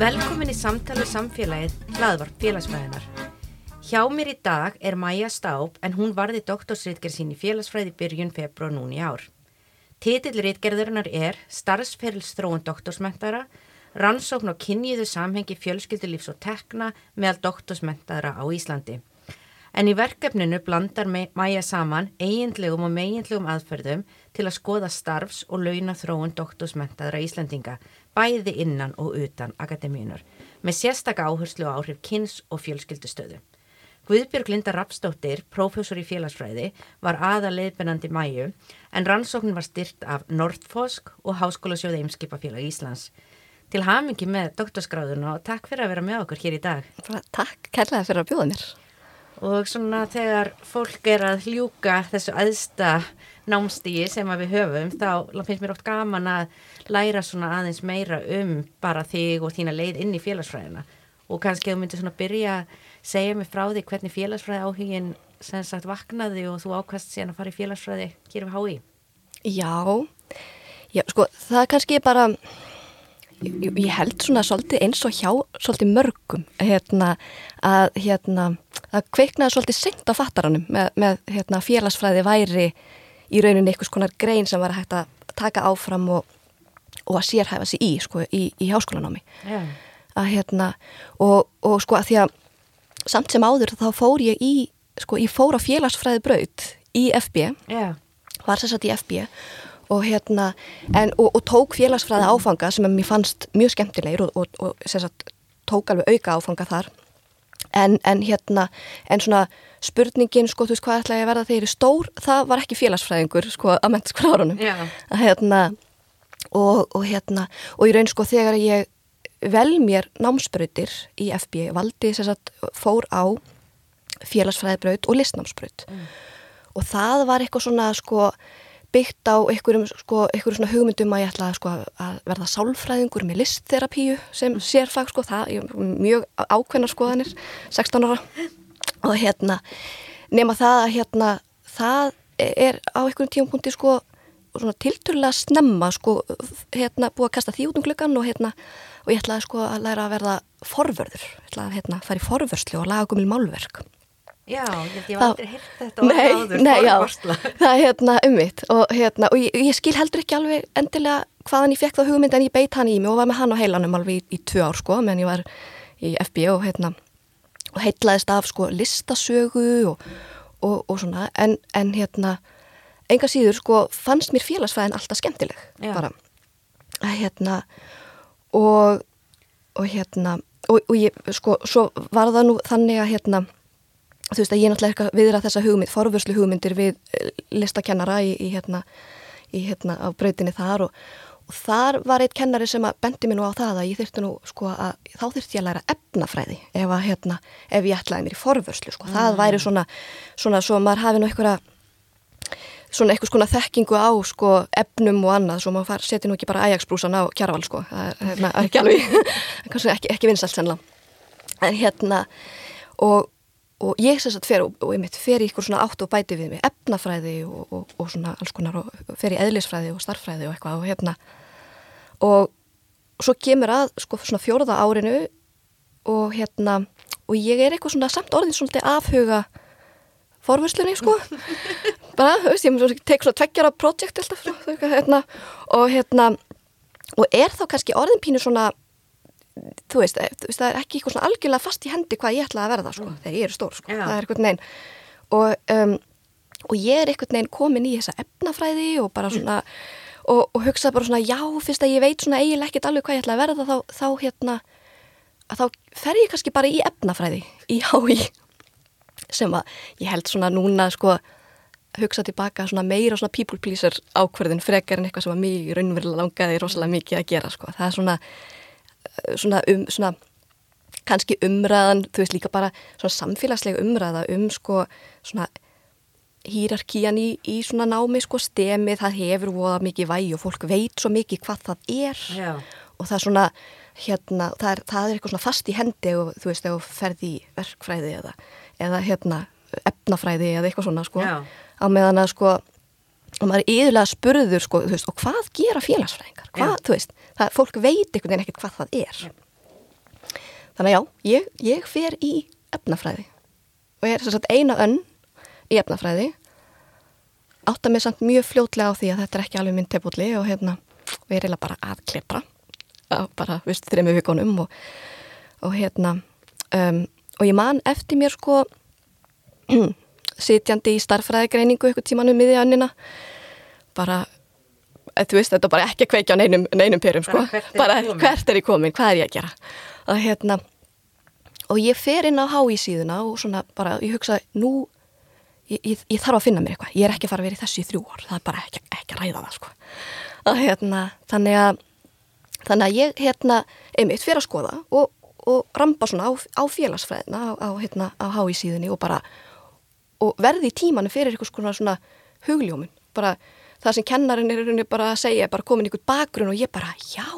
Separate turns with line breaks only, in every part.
Velkomin í samtali samfélagið hlaðvarp félagsfræðinar. Hjá mér í dag er Maja Staub en hún varði doktorsritgerð sín í félagsfræði byrjun februar núni ár. Titillritgerðurinnar er Starfsferilsþróun doktorsmentara, rannsókn og kynniðu samhengi fjölskyldulífs og tekna meðal doktorsmentara á Íslandi. En í verkefninu blandar Maja saman eiginlegum og meginlegum aðferðum til að skoða starfs- og launathróun doktorsmentaðra Íslandinga, bæði innan og utan akademíunar, með sérstaka áherslu á áhrif kynns og fjölskyldustöðu. Guðbjörg Linda Rapsdóttir, prófessor í félagsfræði, var aða leiðbennandi mæju, en rannsóknin var styrt af Nordfosk og Háskólasjóði Eimskipafélag Íslands. Til hamingi með doktorsgráðuna og takk fyrir að vera með okkur hér í dag.
Takk kærlega fyrir að bjóða mér
og svona þegar fólk er að hljúka þessu aðsta námstígi sem að við höfum þá finnst mér oft gaman að læra svona aðeins meira um bara þig og þína leið inn í félagsfræðina og kannski þú myndir svona byrja að segja mig frá því hvernig félagsfræði áhugin sem sagt vaknaði og þú ákvæmst síðan að fara í félagsfræði hér um hái
Já, já sko það er kannski bara ég, ég held svona svolítið eins og hjá svolítið mörgum hérna að hérna það kveiknaði svolítið senkt á fattaranum með, með hérna félagsfræði væri í rauninni einhvers konar grein sem var hægt að taka áfram og, og að sérhæfa sig í sko í, í háskólanámi. Yeah. að hérna og, og sko að því að samt sem áður þá fór ég í sko ég fór á félagsfræði braut í FB yeah. var sérsagt í FB og hérna, en, og, og tók félagsfræði áfanga sem mér fannst mjög skemmtilegir og, og, og sagt, tók alveg auka áfanga þar. En, en hérna, en svona spurningin, sko, þú veist hvað ætla ég að verða þegar ég er stór, það var ekki félagsfræðingur sko, að sko árunum að hérna, og hérna og ég raun sko þegar ég vel mér námsbrautir í FB, valdi þess að fór á félagsfræðibraut og listnámsbraut. Mm. og það var eitthvað svona sko byggt á einhverjum sko, svona hugmyndum að ég ætla sko, að verða sálfræðingur með listterapíu sem sérfag sko, það er mjög ákveðnar skoðanir 16 ára. Og hérna nema það að hérna það er á einhverjum tíumpunkti sko svona tilturlega snemma sko hérna búið að kasta því út um klukkan og hérna og ég ætlaði sko að læra að verða forvörður, ég ætlaði að hérna fara í forvörslu og laga gumil málverk.
Já, ég hef aldrei hirt þetta
nei, áður, nei, já, það er hérna ummitt og, hérna, og ég, ég skil heldur ekki alveg endilega hvaðan ég fekk þá hugmynd en ég beit hann í mig og var með hann á heilanum alveg í, í tvö ár sko meðan ég var í FB og hérna og heitlaðist af sko listasögu og, og, og svona. En, en hérna enga síður sko fannst mér félagsfæðin alltaf skemmtileg já. bara hérna og hérna og ég sko svo var það nú þannig að hérna þú veist að ég náttúrulega eitthvað viðra þessa hugmynd, forvörslu hugmyndir við eh, listakennara í, í hérna, í hérna á breytinni þar og, og þar var eitt kennari sem að bendi mér nú á það að ég þurfti nú sko að þá þurfti ég að læra efnafræði ef að hérna, ef ég ætlaði mér í forvörslu sko, mm. það væri svona, svona svo maður hafi nú eitthvað svona eitthvað skona þekkingu á sko efnum og annað, svo maður seti nú ekki bara Ajax-brúsan á kjaraval sko, það er, er ekki alveg, kannski ekki, ekki vinsalt sennilega. En hérna og og ég sem sagt fer og, og ég mitt fer í eitthvað svona átt og bæti við mig. Efnafræði og, og, svona alls konar fer í eðlisfræði og starffræði og eitthvað og hérna. Og svo kemur að sko svona fjóruða árinu og hérna og ég er eitthvað svona samt orðin svona afhuga forverslunni sko bara, veist, ég tek svona tveggjara projekt alltaf hérna, og hérna og er þá kannski orðin pínu svona þú veist, þú veist, það er ekki eitthvað svona algjörlega fast í hendi hvað ég ætla að verða sko, mm. þegar ég er stór, sko, Já. það er eitthvað neinn og, um, og ég er eitthvað neinn komin í þessa efnafræði og bara svona, mm. og, og hugsa bara svona, já, fyrst að ég veit svona eiginlega ekkert alveg hvað ég ætla að verða þá, þá hérna, að þá fer ég kannski bara í efnafræði, í hái sem að ég held svona núna, sko, hugsa tilbaka svona meira svona people pleaser ákverðin frekar en eitthvað sem að mig raunverulega langaði rosalega mikið að gera, sko, það er svona svona um svona kannski umræðan, þú veist líka bara svona samfélagslega umræða um sko svona hýrarkían í, í svona námi sko stemi, það hefur voða mikið væg og fólk veit svo mikið hvað það er
Já.
og það er svona hérna, það er, það er eitthvað svona fast í hendi og þú veist, ef þú ferði í verkfræði eða, eða hérna efnafræði eða eitthvað svona sko
Já.
Á meðan að sko og maður er yðurlega spurður sko, veist, og hvað gera félagsfræðingar, hvað,
Já.
þú veist það, fólk veit einhvern veginn ekkert hvað það er
Já.
þannig að já, ég, ég fer í efnafræði og ég er sem sagt eina önn í efnafræði átta mig samt mjög fljótlega á því að þetta er ekki alveg minn tepulli og hérna, og ég er eiginlega bara að klepra bara, veist, þrejum vikonum og, og hérna um, og ég man eftir mér sko sitjandi í starfræðigreiningu ykkur tímanum miðja önnina. Bara eh, þú veist, þetta bara ekki að kveikja á neinum, neinum perum sko,
Bara hvert er
hvert er ég komin, hvað er ég að gera? Og hérna og ég fer inn á HÍ síðuna og svona bara, ég hugsa, nú ég, ég, ég þarf að finna mér eitthvað, ég er ekki að fara að vera í þessu í þrjú ár, það er bara ekki, ekki að ræða það sko. Og hérna, þannig að þannig að ég hérna einmitt fyrir að skoða og, og rampa svona á, á félagsfræðina á, á, hérna, á HÍ síðunni og bara og verði í tímanu fyrir eitthvað svona, svona hugljómun, bara það sem kennarinn er rauninni bara að segja, bara komin einhvern bakgrunn og ég bara, já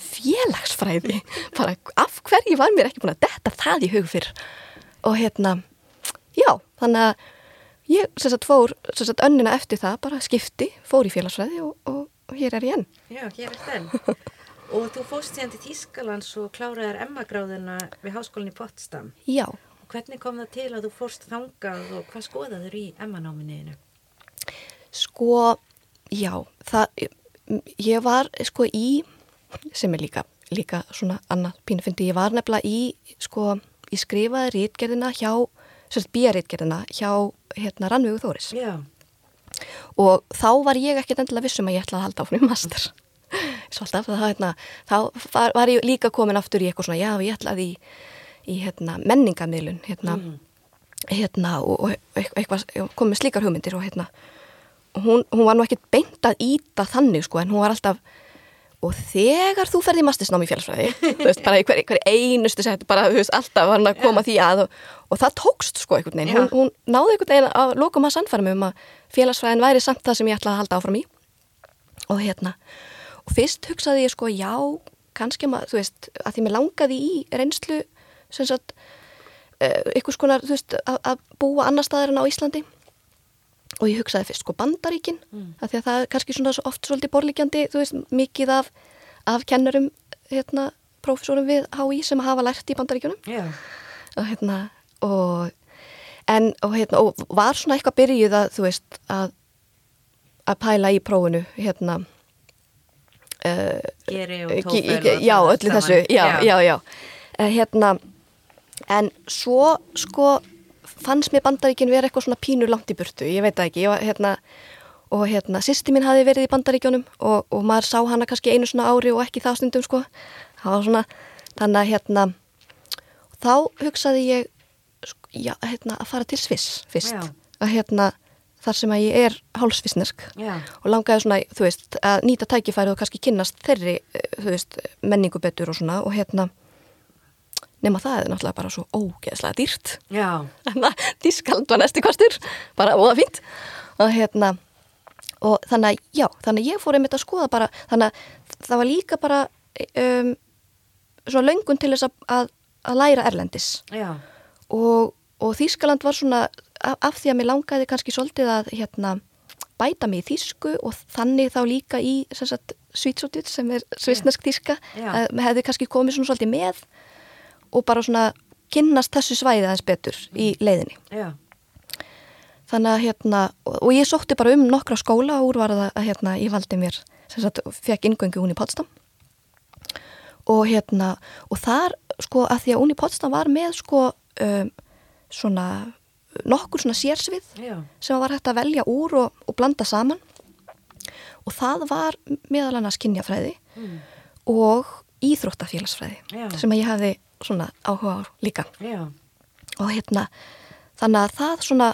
félagsfræði. Bara af hverju var mér ekki búin að detta það í hug fyrr? Og hérna, já, þannig að ég sem sagt fór, sem sagt önnina eftir það bara skipti, fór í félagsfræði og, og, og hér er ég enn.
Já, hér er þenn. Og þú fóst síðan til Þýskalands og kláraðar Emma-gráðuna við háskólinni Potsdam.
Já,
hvernig kom það til að þú fórst þangað og hvað skoðaður í Emma-náminniðinu?
Sko, já, það, ég var sko í, sem er líka, líka svona annað pínu fyndi, ég var nefnilega í, sko, ég skrifaði rítgerðina hjá, sérst bíjarítgerðina hjá, hérna, Rannvegu Þóris.
Já,
Og þá var ég ekkert endilega vissum að ég ætlaði að halda áfram í master. Svo alltaf, það, hérna, þá var, var ég líka komin aftur í eitthvað svona, já, ég ætlaði í, í hérna, menningamilun, hérna, hérna, og, og eitthvað, komið slíkar hugmyndir og hérna, og hún, hún var nú ekkert beint að íta þannig sko en hún var alltaf og þegar þú ferði í mastisnám í félagsfræði þú veist, bara í hver, hver einustu sett bara, þú veist, alltaf var hann að koma því að og, og það tókst sko einhvern veginn. Hún,
Já.
hún náði einhvern veginn að lokum að sannfæra mig um að félagsfræðin væri samt það sem ég ætlaði að halda áfram í. Og hérna og fyrst hugsaði ég sko, já kannski maður, þú veist, að því mér langaði í reynslu sem sagt uh, einhvers konar, þú veist, að, að búa annar staðar en á Íslandi. Og ég hugsaði fyrst sko bandaríkin mm. að því að það er kannski svona svo oft svolítið borlíkjandi, þú veist, mikið af, af kennurum, hérna, prófessorum við HÍ sem hafa lært í bandaríkjunum.
Já,
og hérna, og en, og hérna, og var svona eitthvað byrjuð að, þú veist, að að pæla í prófinu, hérna uh,
geri og
Ge-
tófel
ge- Já, öllu þessu, já, já, já. Eh, Hérna, en svo, sko, fannst mér bandaríkin vera eitthvað svona pínur langt í burtu, ég veit það ekki, ég var, hérna, og hérna, sýsti mín hafi verið í bandaríkjónum og, og maður sá hana kannski einu svona ári og ekki það stundum, sko, það var svona, þannig að, hérna, þá hugsaði ég, sko, já, hérna, að fara til Sviss fyrst,
Já.
að hérna, þar sem að ég er hálsvissnesk
Já,
og langaði svona, þú veist, að nýta tækifæri og kannski kynnast þeirri, eh, þú veist, menningu betur og svona og hérna nema það er náttúrulega bara svo ógeðslega dýrt.
Já,
þannig að Þískaland var næsti kostur. Bara óða fínt. Og hérna og þannig að, já, þannig að ég fór einmitt að skoða bara, þannig að það var líka bara um, svona löngun til þess að, að, að læra erlendis.
Já,
og, og Þískaland var svona af, af því að mér langaði kannski svolítið að hérna, bæta mig í þísku og þannig þá líka í Svítsótið sem er svisnesk þíska hefði kannski komið svona svolítið með og bara svona kynnast þessu svæði aðeins betur í leiðinni.
Já,
þannig að hérna og, ég sótti bara um nokkra skóla og úr var það að hérna ég valdi mér sem sagt fekk ingöngu hún í Potsdam. Og hérna og þar sko að því að Uni Potsdam var með sko um, svona nokkur svona sérsvið
já,
sem var hægt að velja úr og, og blanda saman. Og það var meðal annars kynjafræði
Mm.
og íþróttafélagsfræði
Já.
sem að ég hefði svona áhuga líka.
Já,
og hérna þannig að það svona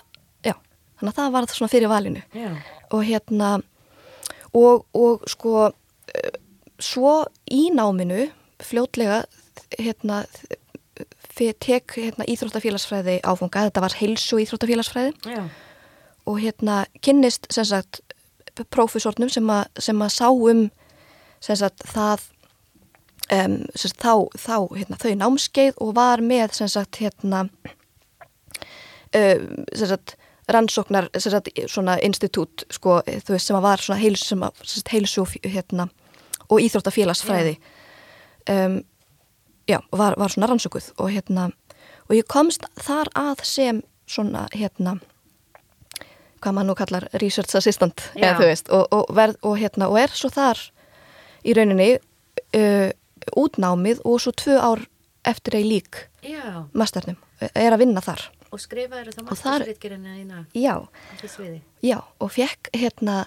já, þannig að það var svona fyrir valinu.
Já,
og hérna og, og sko eh, svo í náminu fljótlega hérna fyrir tek hérna, íþróttafélagsfræði áfunga, þetta var heilsu íþróttafélagsfræði. Og hérna kynnist sem sagt prófessornum sem að sá um sem sagt það um, sagt, þá, þá hérna, þau námskeið og var með sagt hérna um, sagt rannsóknar sem sagt svona institut sko sem var heilsu, hérna og íþróttafélagsfræði. Um, já og var, var svona rannsókuð og hérna og ég komst þar að sem svona hérna hvað maður nú kallar research assistant eða, veist, og, og, verð, og, hérna, og er svo þar í rauninni uh, útnámið og svo tvö ár eftir ei lík masternum, er að vinna þar.
Og skrifaður það mastersritgerina þína
já, já og fekk hérna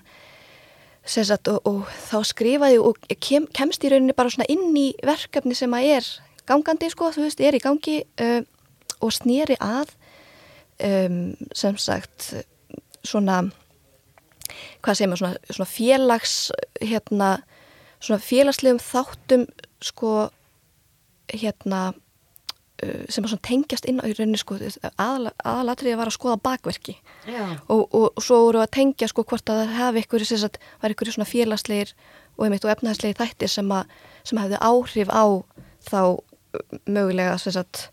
sagt, og þá skrifaði og kem, kemst í rauninni bara svona inn í verkefni sem að er gangandi sko, þú veist, er í gangi uh, og snýri að um, sem sagt svona hvað segir maður, svona, svona félags hérna, svona félagslegum þáttum sko hérna uh, sem að tengjast inn á í rauninni sko aðalatriði var að skoða bakverki. Og, og, og svo voru að tengja sko hvort að það hefði ykkur að var ykkur svona félagslegir og, og efnaðslegir þættir sem, að, sem hefði áhrif á þá mögulega sagt,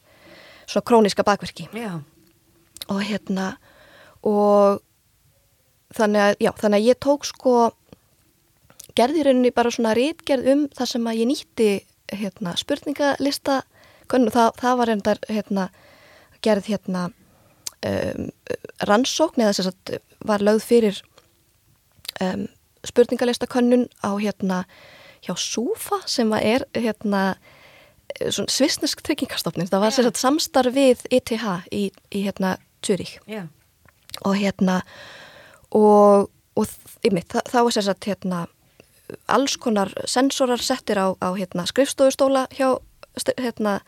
svona króniska bakverki.
Já.
og hérna og þannig að, já, þannig að ég tók sko gerði rauninni bara svona rítgerð um það sem að ég nýtti hérna, spurningalista það, það var reyndar hérna, gerð hérna um, rannsókn eða þess að var lögð fyrir um, spurningalista könnun á hérna hjá Súfa sem er hérna svisnesk tryggingastofnin það var yeah. samstarf við ETH í, í hérna Zürich
yeah.
og hérna og, og ymmið, það, þá er sérsagt hérna, alls konar sensorar settir á, á hérna, skrifstofustóla hjá, hérna,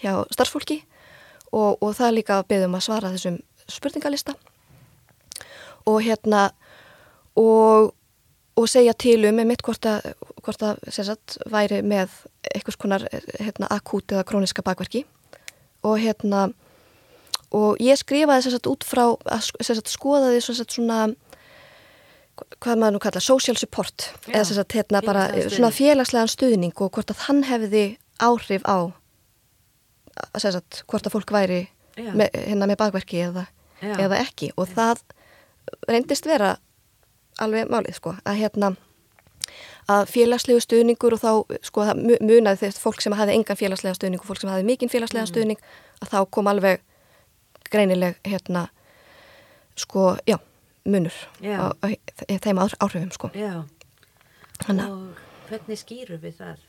hjá starfsfólki og, og það er líka að beðum að svara þessum spurningalista. Og hérna og, og segja til um með mitt hvort að, hvort að sagt, væri með einhvers konar hérna, akút eða króniska bakverki. Og hérna og ég skrifaði sérsagt út frá að sérsagt skoðaði svona hvað maður nú kalla, social support Já, eða að hérna bara svona félagslegan stuðning og hvort að hann hefði áhrif á að að hvort að fólk væri með, hérna með bakverki eða, eða ekki. Og það reyndist vera alveg málið sko að hérna að félagslegu stuðningur og þá sko það munaði þess fólk sem hafi engan félagslega stuðning og fólk sem hafi mikinn félagslega mm. stuðning að þá kom alveg greinileg hérna sko, já munur á, þeim áhrifum sko.
Já, og hvernig skýru við það?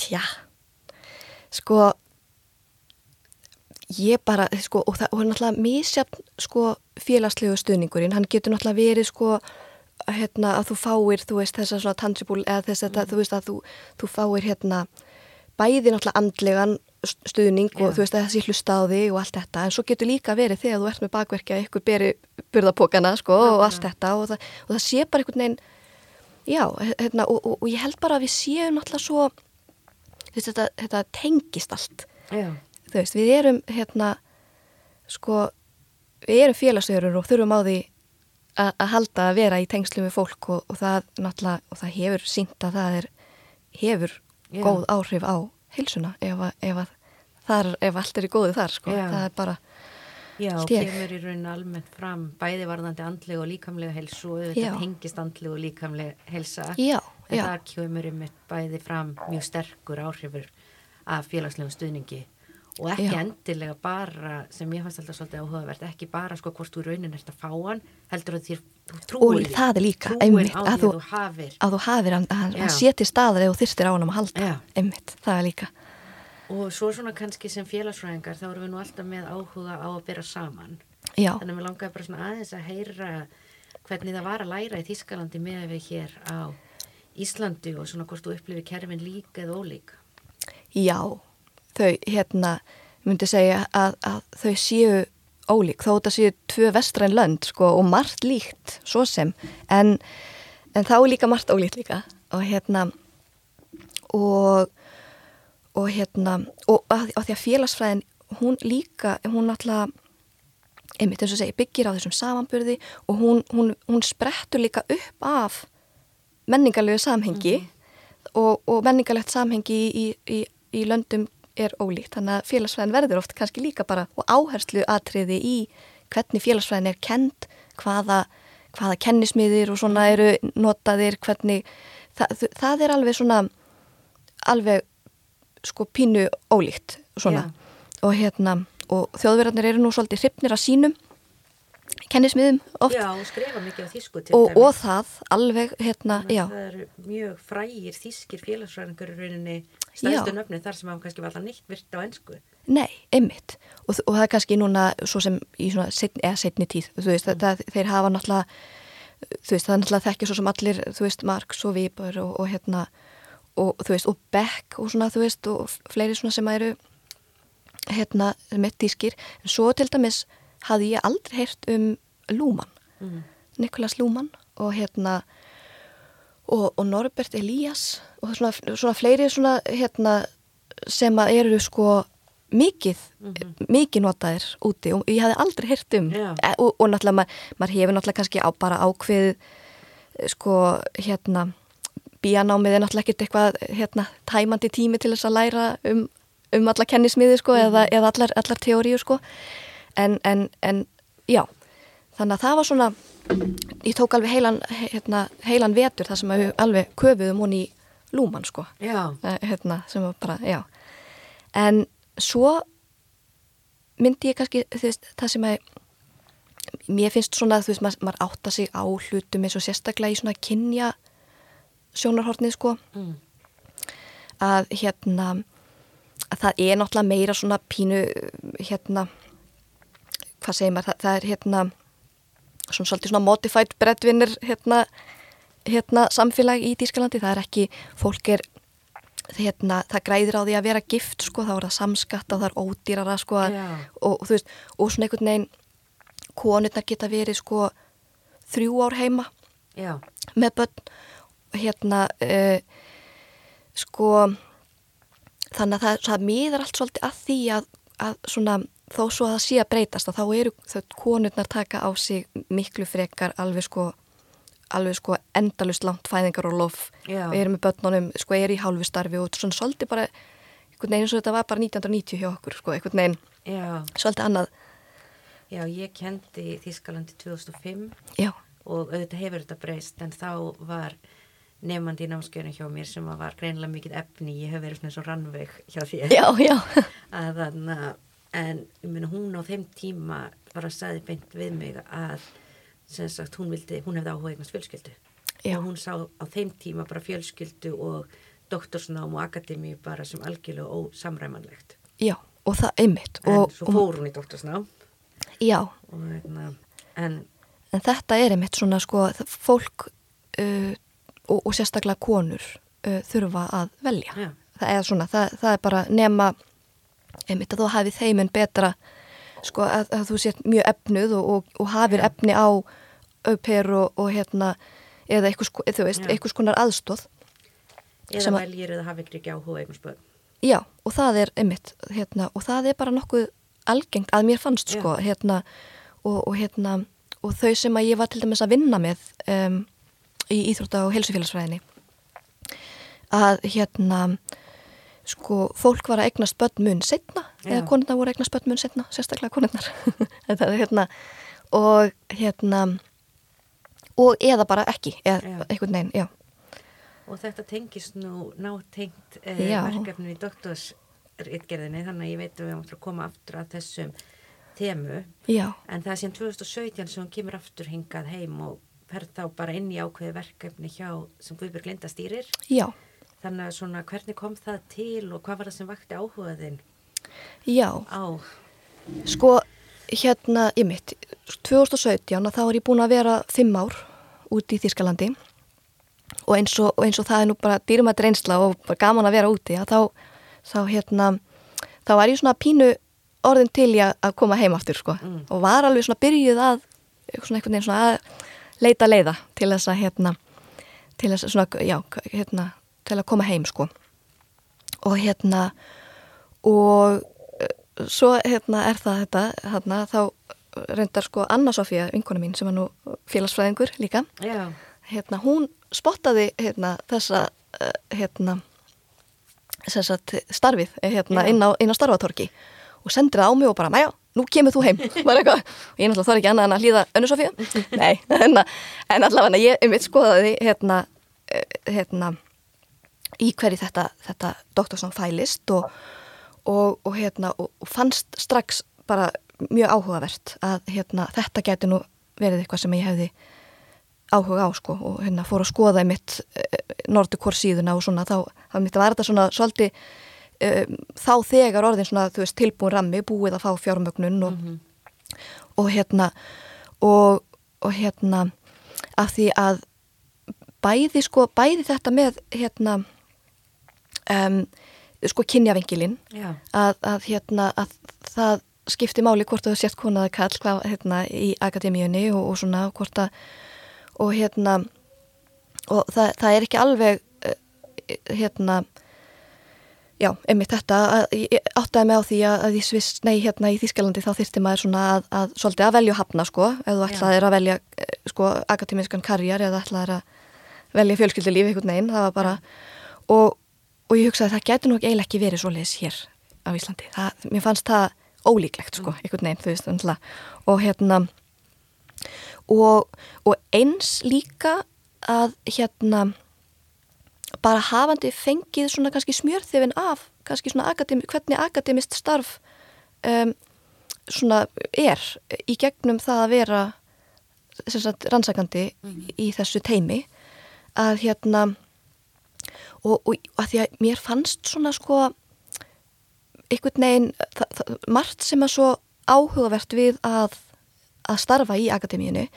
Tja, sko ég bara, sko, og það er náttúrulega mísjafn, sko, félagslegu stuðningurinn, hann getur náttúrulega verið, sko hérna, að þú fáir, þú veist, þessa svona tangible, eða þess að, mm. þú veist, að þú, þú fáir, hérna, bæði náttúrulega andlegan stuðning og yeah. þú veist að það sé hlusta á þig og allt þetta en svo getur líka verið þegar þú ert með bakverkja ykkur beri burðapókana sko og allt þetta og það, og það sé bara einhvern veginn já, hérna, og, og, og ég held bara að við séum náttúrulega svo veist, þetta, þetta tengist allt. Veist, við erum hérna sko, við erum félagsögur og þurfum á því að halda að vera í tengslu með fólk og, og það náttúrulega, og það hefur sínt að það er hefur góð áhrif á hilsuna ef, ef, þar, ef allt er í góðu þar sko. það er bara
Já, og kemur í raun almennt fram bæði varðandi andlega og líkamlega helsu og þetta hengist andlega og líkamlega helsa
já,
en já. þar kemur um bæði fram mjög sterkur áhrifur af félagslegum stuðningi og ekki já. endilega bara sem ég fannst alltaf svolítið áhugavert ekki bara sko hvort þú raunin ert að fá hann heldur að þér trúir
og það er líka
einmitt, að, þú
að þú hafir að hann seti staðar eða þyrstir á hann að halda. Einmitt, það er líka.
Og svo svona kannski sem félagsfræðingar þá erum við nú alltaf með áhuga á að byrja saman.
Já.
þannig að við langarum bara svona aðeins að heyra hvernig það var að læra í Þískalandi með við hér á Íslandi og svona hvort þú upplifir kerfin líka eða ólík.
Já, þau hérna myndi segja að, að þau séu ólík þó þetta séu tvö vestræn lönd sko og margt líkt svo sem en, en þá er líka margt ólíkt líka og hérna og og hérna og að því að félagsfræðin hún líka, hún alltaf einmitt eins og segi byggir á þessum samanburði og hún, hún, hún sprettur líka upp af menningarlegu samhengi mm -hmm. og, og menningarlegt samhengi í, í, í löndum er ólíkt. Þannig að félagsfræðin verður oft kannski líka bara og áherslu atriði í hvernig félagsfræðin er kent hvaða, hvaða kennismiðir og svona eru notaðir hvernig það, það er alveg svona alveg sko pínu ólíkt svona. Yeah. og hérna og þjóðverðarnir eru nú svolítið hrypnir að sínum kennismiðum oft.
Já, og skrifa mikið á þísku
og, og það alveg hérna, já.
Það eru mjög frægir þískir félagsfræðingur í rauninni stæðstu nöfni þar sem hafa kannski alltaf nýtt virt á ennsku
Nei, ymmit og, og það er kannski núna svo sem í svona setni, eða setni tíð þú veist, mm. það, þeir hafa náttúrulega þú veist, það er náttúrulega þekkja svo sem allir þú veist, Marx og Weber og, og hérna og þú veist, og Beck og svona þú veist, og fleiri svona sem eru hérna, með tískir en svo til dæmis hafði ég aldrei heyrt um Lúman mm. Nikolas Lúman og hérna og, og Norbert Elias og svona, svona fleiri svona hérna sem að eru sko mikið, mm -hmm. mikið notaðir úti og ég hafði aldrei heyrt um yeah. og, og náttúrulega maður, maður hefur náttúrulega kannski á bara ákveð sko hérna bíanámið er náttúrulega ekkert eitthvað hérna tæmandi tími til þess að læra um, um alla kennismiði sko mm -hmm. eða, eða allar, allar teóriu sko en, en, en já. Þannig að það var svona ég tók alveg heilan, hérna, heilan vetur þar sem við alveg köfuðum hún í lúman sko. Hérna, sem var bara, en svo myndi ég kannski veist, það sem að mér finnst svona að þú veist, maður, maður átta sig á hlutum eins og sérstaklega í svona kynja sjónarhortnið sko. Mm. að hérna að það er náttúrulega meira svona pínu hérna hvað segir maður, það, það er hérna svona svolítið svona modified breadwinner hérna, hérna samfélag í Dískalandi, það er ekki fólk er hérna, það græðir á því að vera gift sko, þá er það samskatt og það er ódýrara sko og, og þú veist, og svona einhvern veginn konurnar geta verið sko þrjú ár heima
Já.
með börn hérna uh, sko þannig að það, það miðar allt svolítið að því að, að svona þó svo að það sé að breytast að þá eru þau konurnar taka á sig miklu frekar alveg sko alveg sko endalust langt fæðingar og lof við erum með börnunum, sko er í hálfu starfi og svona svolítið bara einhvern veginn eins og þetta var bara 1990 hjá okkur sko einhvern veginn,
Já.
svolítið annað.
Já, ég kendi Þískalandi 2005
Já.
og auðvitað hefur þetta breyst en þá var nefnandi í námskjöðinu hjá mér sem var greinlega mikið efni, ég hef verið svona svo rannveig hjá þér.
Já, já.
Að þannig að en myna, hún á þeim tíma var að sagði beint við mig að sagt, hún, vildi, hún hefði áhuga eignast fjölskyldu. Já. og hún sá á þeim tíma bara fjölskyldu og doktorsnám og akademi bara sem algjörlega ósamræmanlegt.
Já, og það einmitt
En
og,
svo fór hún í doktorsnám.
Já.
Og, hérna, en,
en þetta er einmitt svona sko fólk uh, og, og sérstaklega konur uh, þurfa að velja.
Já.
það er svona, það, það er bara nema einmitt að þú hafið þeimun betra sko að, að þú sért mjög efnuð og, og, og hafið efni á auper og, og hérna eða eitthvað, þú veist, eitthvað skonar aðstóð
eða veljir eða hafið ekki áhuga eitthvað spöð
já og það er einmitt hérna, og það er bara nokkuð algengt að mér fannst sko hérna, og hérna og þau sem að ég var til dæmis að vinna með um, í Íþrótta og helsufélagsfræðinni að hérna sko, fólk var að eignast börn mun setna, Já. eða konurna voru að eignast börn mun setna, sérstaklega konurnar. Hérna og hérna og eða bara ekki, eða einhvern veginn, já.
Og þetta tengist nú nátengt eh, verkefni í doktorsritgerðinni þannig að ég veit að við áttum að koma aftur að þessum temu.
Já.
en það er síðan 2017 sem hún kemur aftur hingað heim og fer þá bara inn í ákveði verkefni hjá sem Guðbjörg Linda stýrir.
Já
Þannig að svona hvernig kom það til og hvað var það sem vakti áhugaðinn
Já,
á?
Sko hérna ég mitt, 2017 þá er ég búin að vera fimm ár úti í Þískalandi og eins og, og eins og það er nú bara dýrumættir einsla og bara gaman að vera úti að þá, þá hérna þá var ég svona pínu orðin til ég að koma heim aftur sko mm. og var alveg svona byrjuð að svona einhvern veginn svona að leita leiða til þess að hérna til þess að svona, já, hérna til að koma heim sko. Og hérna og eh, svo hérna er það þetta hérna þá reyndar sko Anna Sofía, vinkona mín sem er nú félagsfræðingur líka
Já.
hérna, hún spottaði hérna, þessa uh, hérna, sagt, starfið hérna, inn, á, inn á starfatorki og sendir það á mig og bara, mæja, nú kemur þú heim. Og ég náttúrulega þarf ekki annað en að hlýða önnu Sofía, nei en allavega ég um eitt skoðaði hérna, hérna í hverju þetta, þetta doktorsnám fælist og, og, og, hérna, og fannst strax bara mjög áhugavert að hérna, þetta geti nú verið eitthvað sem ég hefði áhuga á sko og hérna fór að skoða í mitt e, Nordicor síðuna og svona þá, var þetta svona svolítið um, þá þegar orðin svona þú veist tilbúin rammi búið að fá fjármögnun og, mm -hmm. og hérna og, og hérna af því að bæði sko, bæði þetta með hérna um, sko kynjavengilinn að, að hérna að það skipti máli hvort þú sért konaði kall hvað, hérna, í akademíunni og, og svona hvort að og hérna og það, það er ekki alveg eh, hérna já, einmitt þetta áttaði mig á því að, að í Sviss, nei hérna í Þískalandi þá þyrsti maður svona að, að svolítið að velja hafna sko, ef þú ætlaðir að velja eh, sko akademískan karjar eða ætlaðir að velja fjölskyldulíf einhvern veginn, það var bara og, og ég hugsaði að það getur nú eiginlega ekki verið svoleiðis hér á Íslandi, það, mér fannst það ólíklegt sko, einhvern veginn, þú veist, og hérna og, og eins líka að hérna bara hafandi fengið svona kannski smjörþefin af kannski svona akademi, hvernig akademist starf um, svona er í gegnum það að vera sagt, rannsakandi mm. í þessu teimi að hérna og, og að því að mér fannst svona sko einhvern veginn margt sem að svo áhugavert við að að starfa í akademíinu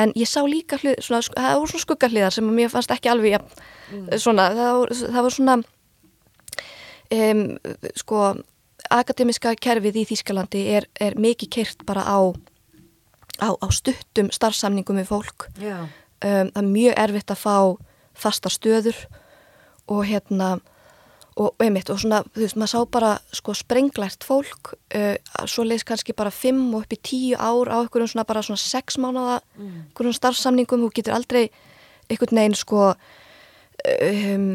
en ég sá líka hlið, svona, það voru svona skuggarliðar sem mér fannst ekki alveg ja, mm. svona, það, það voru svona um, sko akademiska kerfið í Þýskalandi er, er mikið kert bara á, á, á stuttum starfsamningum við fólk. Um, það er mjög erfitt að fá fasta stöður og hérna og einmitt og svona, þú veist, maður sá bara sko sprenglært fólk uh, svo leiðis kannski bara 5 og upp í 10 ár á einhverjum svona bara svona 6 mánuða mm. einhverjum starfsamningum, þú getur aldrei einhvern veginn sko um,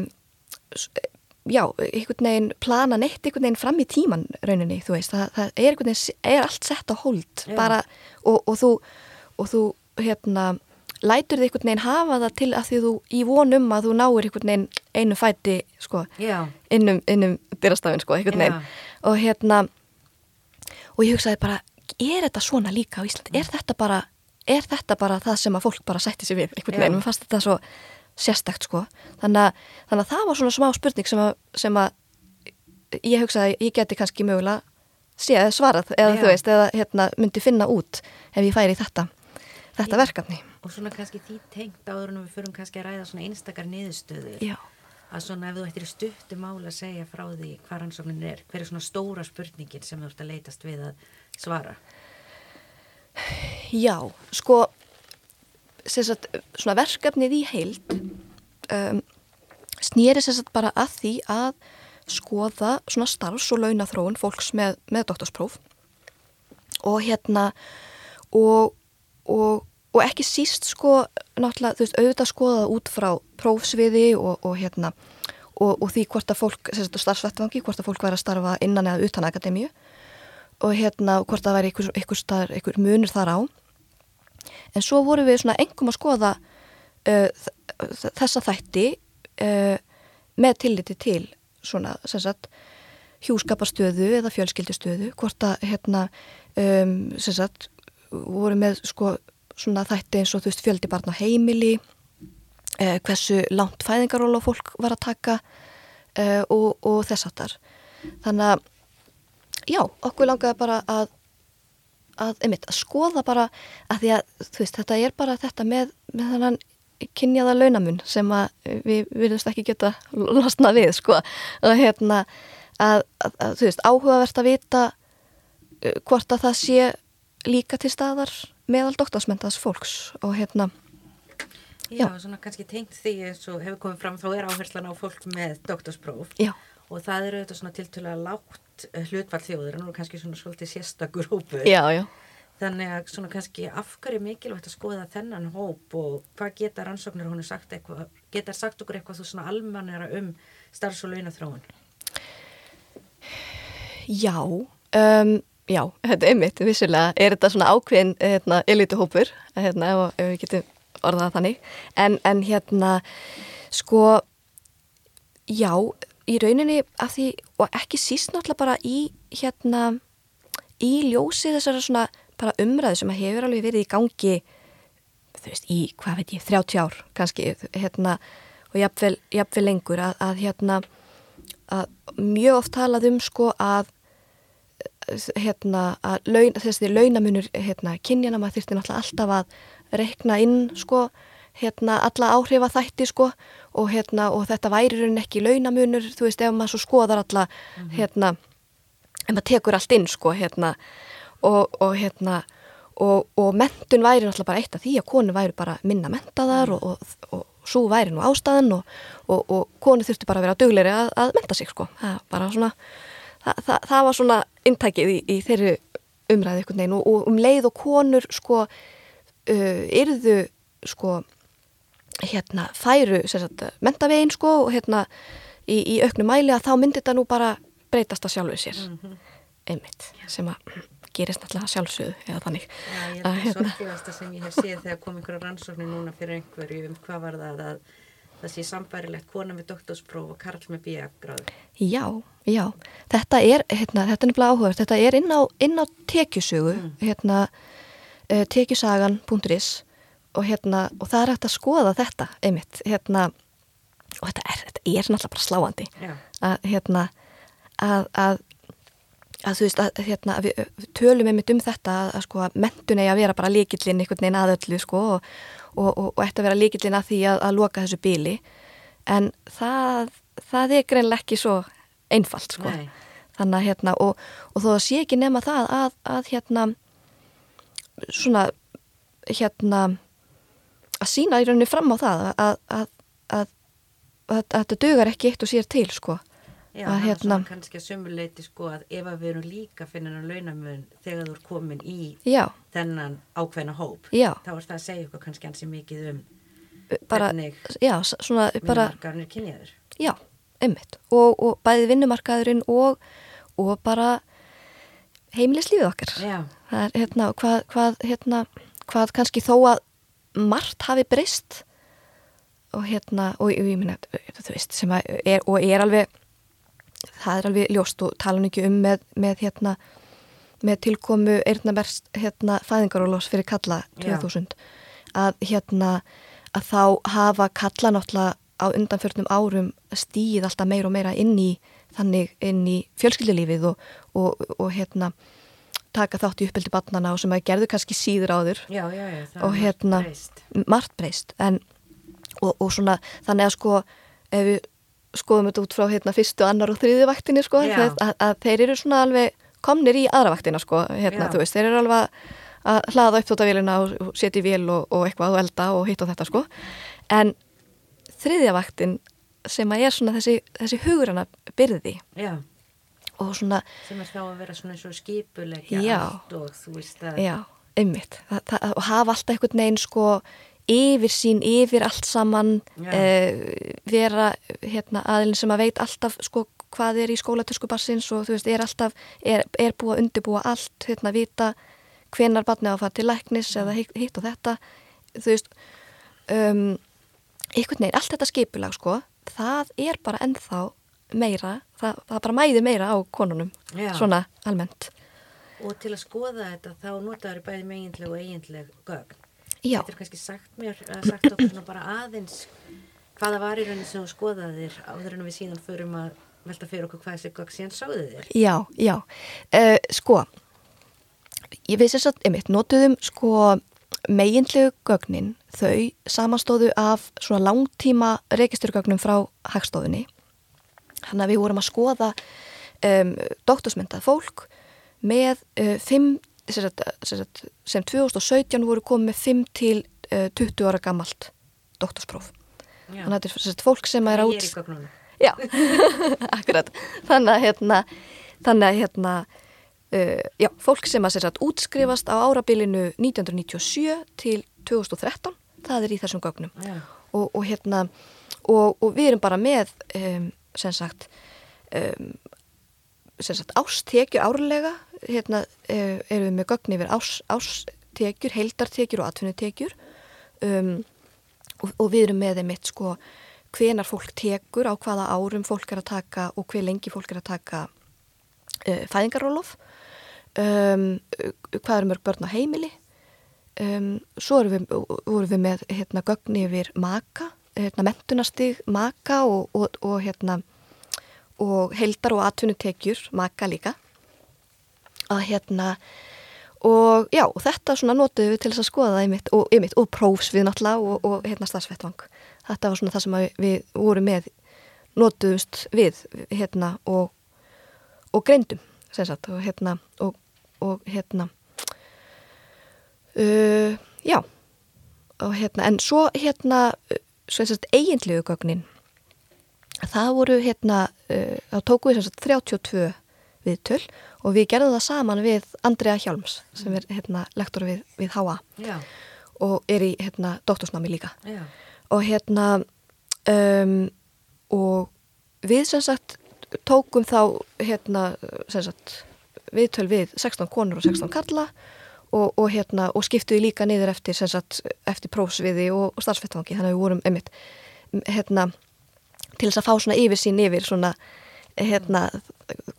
já, einhvern veginn plana neitt einhvern veginn fram í tíman rauninni, þú veist, það, það er einhvern veginn, er allt sett á hold yeah. bara og, og þú og þú, hérna lætur þið einhvern veginn hafa það til að því þú í vonum að þú náir einhvern veginn einu fæti sko, innum, innum dyrastafinn sko, einhvern veginn. Og hérna og ég hugsaði bara, er þetta svona líka á Íslandi, er þetta bara er þetta bara það sem að fólk bara sætti sig við einhvern veginn, mér fannst þetta svo sérstakt sko, þannig að, þannig að það var svona smá spurning sem að, sem að ég hugsaði, ég geti kannski mögulega séð svarað, eða þú veist, eða hérna, myndi finna út ef ég færi þetta þetta verkefni
og svona kannski því tengt áður en við fyrum kannski að ræða svona einstakar niðurstöður.
Já.
að svona ef þú ættir stuttu mála að segja frá því hvað rannsóknin er hver er svona stóra spurningin sem þú ert að leytast við að svara?
Já, sko sagt, svona verkefnið í heild um, snýri sérstaklega bara að því að skoða svona starfs- og launathróun fólks með, með doktorspróf. Og hérna og, og og ekki síst sko náttúrulega þú veist auðvitað skoða út frá prófsviði og, og hérna og, og því hvort að fólk, sérstaklega starfsvettvangi hvort að fólk væri að starfa innan eða utan akademíu. Og hérna hvort að væri ykkur, ykkur, starf, ykkur munur þar á. En svo voru við svona engum að skoða uh, þessa þætti uh, með tilliti til svona sérstaklega hjúskapastöðu eða fjölskyldistöðu hvort að hérna um, sérstaklega voru með sko svona þætti eins og þú veist fjöldi barn á heimili eh, hversu langt fæðingaról á fólk var að taka eh, og, og þess aftar þannig að já, okkur langaði bara að að, einmitt, að skoða bara að því að þú veist, þetta er bara þetta með, með þannan kynjaða launamun sem að við virðumst ekki geta losna við, sko. Og hérna að, að, að þú veist, áhugavert að vita uh, hvort að það sé líka til staðar meðal doktorsmentaðs fólks og hérna
Já, já. svona kannski tengt því eins og hefur komið fram þá er áherslan á fólk með doktorspróf
já.
og það eru þetta svona tiltölu að lágt hlutvall þjóður en nú er kannski svona svolítið sérstakur hópur
Já, já
Þannig að svona kannski afhverju mikilvægt að skoða þennan hóp og hvað geta rannsóknir hún sagt eitthvað, geta sagt okkur eitthvað þú svona almannera um starfs- og launathróun?
Já, um, já, þetta er mitt, vissulega er þetta svona ákveðin hérna, elituhópur, hérna, ef, ef við getum orðað þannig, en, en hérna, sko, já, í rauninni af því, og ekki síst náttúrulega bara í, hérna, í ljósi þessara svona bara umræðu sem hefur alveg verið í gangi þú veist, í, hvað veit ég, 30 ár kannski, hérna og jafnvel, jafnvel lengur að, að hérna að mjög oft talað um sko að hérna að laun, þessi launamunur hérna kynjana maður þurfti náttúrulega alltaf að rekna inn sko hérna alla áhrifa þætti sko og hérna og þetta væri raunin ekki launamunur þú veist ef maður svo skoðar alla mm -hmm. hérna ef maður tekur allt inn sko hérna og, og hérna og, og mentun væri náttúrulega bara eitt af því að konu væri bara minna mentaðar mm. og, og svo væri nú ástæðan og konu þurfti bara að vera dugleiri að, að menta sig sko það, svona, það, það, það var svona intækið í, í þeirri umræði einhvern veginn og um leið og konur sko uh, yrðu sko hérna færu mentavegin sko og hérna í, í auknu mæli að þá myndi þetta nú bara breytast að sjálfu sér mm -hmm. einmitt sem að gerist náttúrulega sjálfsögðu eða þannig
Já, ég er það hérna. sorglegasta sem ég hef séð þegar kom einhverja rannsóknir núna fyrir einhverju um hvað var það að það sé sambærilegt kona með doktorspróf og karl með bíagráð
Já, já, þetta er hérna, þetta er nefnilega áhugast, þetta er inn á, inn á tekjusögu mm. hérna, uh, tekjusagan.is og hérna, og það er hægt að skoða þetta einmitt, hérna. Og þetta er, þetta er náttúrulega bara sláandi. Já. að hérna að, að að þú veist að, hérna, að við tölum einmitt um þetta að, að sko að mentun eigi að vera bara líkillin einhvern veginn aðöllu sko og, og, og, og ætti að vera líkillin að því að, að loka þessu bíli. En það, það er greinlega ekki svo einfalt sko. Nei. þannig að hérna og þó að sé ekki nema það að hérna svona hérna að sína í rauninni fram á það að þetta dögar ekki eitt og sér til sko
Já, er svona kannski að sumuleiti sko að ef að við erum líka finnin á launamöðun þegar þú er komin í
já.
þennan ákveðna hóp
já.
þá er það að segja ykkur kannski hansi mikið um
bara,
hvernig
vinnumarkaðurinn
er kynjaður
Já, ummitt og, og bæði vinnumarkaðurinn og, og bara heimilislífið okkar það er hérna hvað, hvað, hérna, hvað kannski þó að margt hafi breyst og hérna og ég minna, þú veist, sem er og er alveg það er alveg ljóst og tala ekki um með, með, hérna, með tilkomu eirnaverst hérna, fæðingarólós fyrir kalla 2000 að, hérna, að þá hafa kalla náttúrulega á undanförnum árum stíð alltaf meira og meira inn í þannig inn í fjölskyldilífið og, og, og hérna taka þátt í uppbyldi barnana og sem að gerðu kannski síður áður.
Já, já, já,
og hérna margt breyst. En, og, og svona þannig að sko ef við skoðum þetta út frá hérna fyrstu, annar og þriði vaktinni sko, að, að, þeir eru svona alveg komnir í aðra vaktina sko, hérna, veist, þeir eru alveg að hlaða upp þóttavélina og setja í vél og, og eitthvað og elda og hitt og þetta sko, en þriðja vaktin sem að er svona þessi, þessi hugurana byrði
Já.
og svona
sem er þá að vera svona eins og skipulegja allt og þú veist að
Já, það, það, og hafa alltaf einhvern veginn sko yfir sín, yfir allt saman uh, vera hérna, aðilin sem að veit alltaf sko, hvað er í skólatöskubassins og þú veist, er alltaf, er, er búið að undirbúa allt, hérna, vita hvenar barni á að fara til læknis eða hitt, og þetta, þú veist um, einhvern veginn, allt þetta skipulag, sko, það er bara ennþá meira, það, það bara mæði meira á konunum, Já. svona almennt.
Og til að skoða þetta, þá notaður bæði meginleg og eiginleg gögn. Þetta er kannski sagt mér, sagt okkur bara aðeins hvaða var í rauninni sem þú skoðaðir áður en við síðan förum að velta fyrir okkur hvað þessi gögg síðan sáðu þér.
Já, já. Uh, sko, ég veist þess að, einmitt, notuðum sko meginlegu gögnin, þau samanstóðu af svona langtíma registurgögnum frá hagstofunni. Þannig að við vorum að skoða um, doktorsmyndað fólk með uh, fimm sem 2017 voru komið 5 til uh, 20 ára gammalt doktorspróf. Já. þannig að þetta er sérst, fólk sem er átt Já, akkurat. Þannig að hérna, þannig að, hérna uh, já, fólk sem að útskrifast á árabilinu 1997 til 2013, það er í þessum gögnum. Og, og hérna og, og við erum bara með um, sem sagt um, sem ástekjur árlega hérna uh, erum við með gögn yfir ás, ástekjur, heildartekjur og atvinnutekjur. Um, og, og við erum með þeim eitt sko hvenar fólk tekur, á hvaða árum fólk er að taka og hver lengi fólk er að taka uh, fæðingarólof um, hvað eru mörg börn á heimili? Um, svo erum við, vorum við með hérna, gögn yfir maka hérna, mentunastig maka og, og, og hérna og heldar og atvinnutekjur maka líka. Að hérna og já, þetta svona notuðum við til þess að skoða það ymitt og, ymitt, og prófs við náttúrulega og, og hérna starfsvettvang. Þetta var svona það sem við vorum með notuðumst við hérna og, og greindum sagt, og hérna og, og hérna uh, já og hérna en svo hérna svo þess að eiginlegu gögnin það voru hérna uh, þá tóku við þess að 32 viðtöl og við gerðum það saman við Andrea Hjálms sem er hérna lektor við, við HA Já. og er í hérna doktorsnámi líka Já. og hérna um, og við sem sagt tókum þá hérna sem sagt viðtöl við 16 konur og 16 kalla og, og hérna og skiptuði líka niður eftir sem sagt eftir prófsviði og, og starfsvettvangi þannig að við vorum einmitt hérna til þess að fá svona yfir sín yfir svona hérna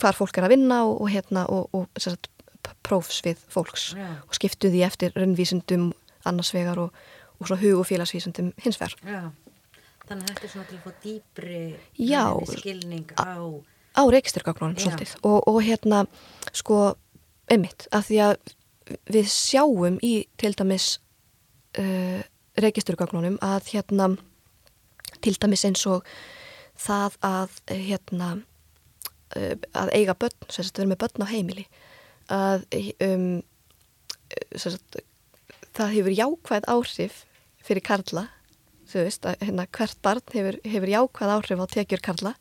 hvar fólk er að vinna og, og hérna og, og sagt, prófsvið fólks yeah. og skiptuði eftir raunvísundum annarsvegar og, og svona hug og félagsvísundum hins vegar
yeah. Þannig að þetta er svona til að fá dýbri skilning á
á reykisturgagnunum yeah. svolítið og hérna sko emitt að því að við sjáum í til dæmis uh, reykisturgagnunum að hérna til dæmis eins og það að hérna Eh, að eiga börn, sem sagt, vera með börn á heimili að um, sagt, það hefur jákvæð áhrif fyrir Karla þú veist, að hérna, hvert barn hefur, hefur jákvæð áhrif á tekjur Karla.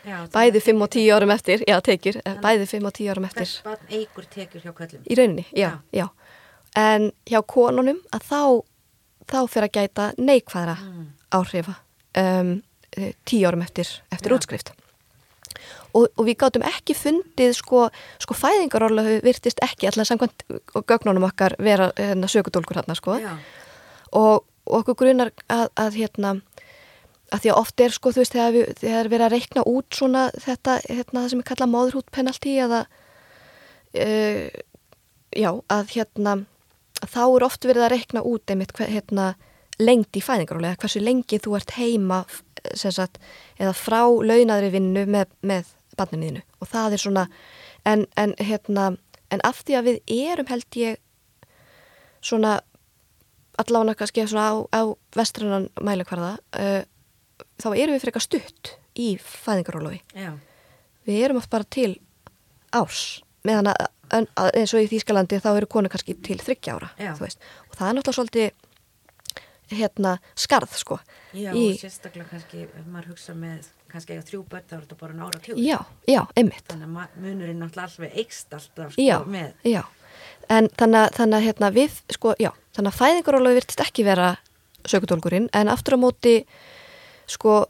Já, bæði 5 og 10 árum eftir já, tekjur, bæði 5 og 10 árum eftir.
Hvert barn eigur tekjur hjá Karlum
í rauninni, já, já, já. En hjá konunum að þá þá fyrir að gæta neikvæðra mm. áhrifa. Um, 10 eh, árum eftir, eftir útskrift. Og, og við gáttum ekki fundið sko, sko fæðingaróla virtist ekki allar samkvæmt gögnunum okkar vera hérna, sökudólkur hérna sko. Og, og okkur grunar að, að hérna að því að oft er sko þú veist þegar við, þegar við erum að reikna út svona þetta hérna sem er kallað móðurhútpenalti eða uh, já að hérna þá er oft verið að reikna út einmitt hérna lengt í fæðingaróla eða hversu lengi þú ert heima sagt, eða frá launaðri vinnu með, með barninniðinu og það er svona en, en hérna en af því að við erum held ég svona allavega kannski svona á, á vestrannan mælikvarða uh, þá erum við frekar stutt í fæðingarólofi við erum oft bara til árs. Meðan að, að eins og í Þýskalandi þá eru konu kannski til þryggja ára og það er náttúrulega svolítið hérna skarð sko.
Já, í... sérstaklega kannski maður hugsa með kannski eða þrjú börn þá er þetta bara nára tjóð
Já, já, einmitt.
Þannig að munurinn náttúrulega alveg eikst alltaf sko
já,
með
Já, en þannig, þannig að hérna við sko, já, þannig að fæðingaróla virtist ekki vera sökutólkurinn en aftur á móti sko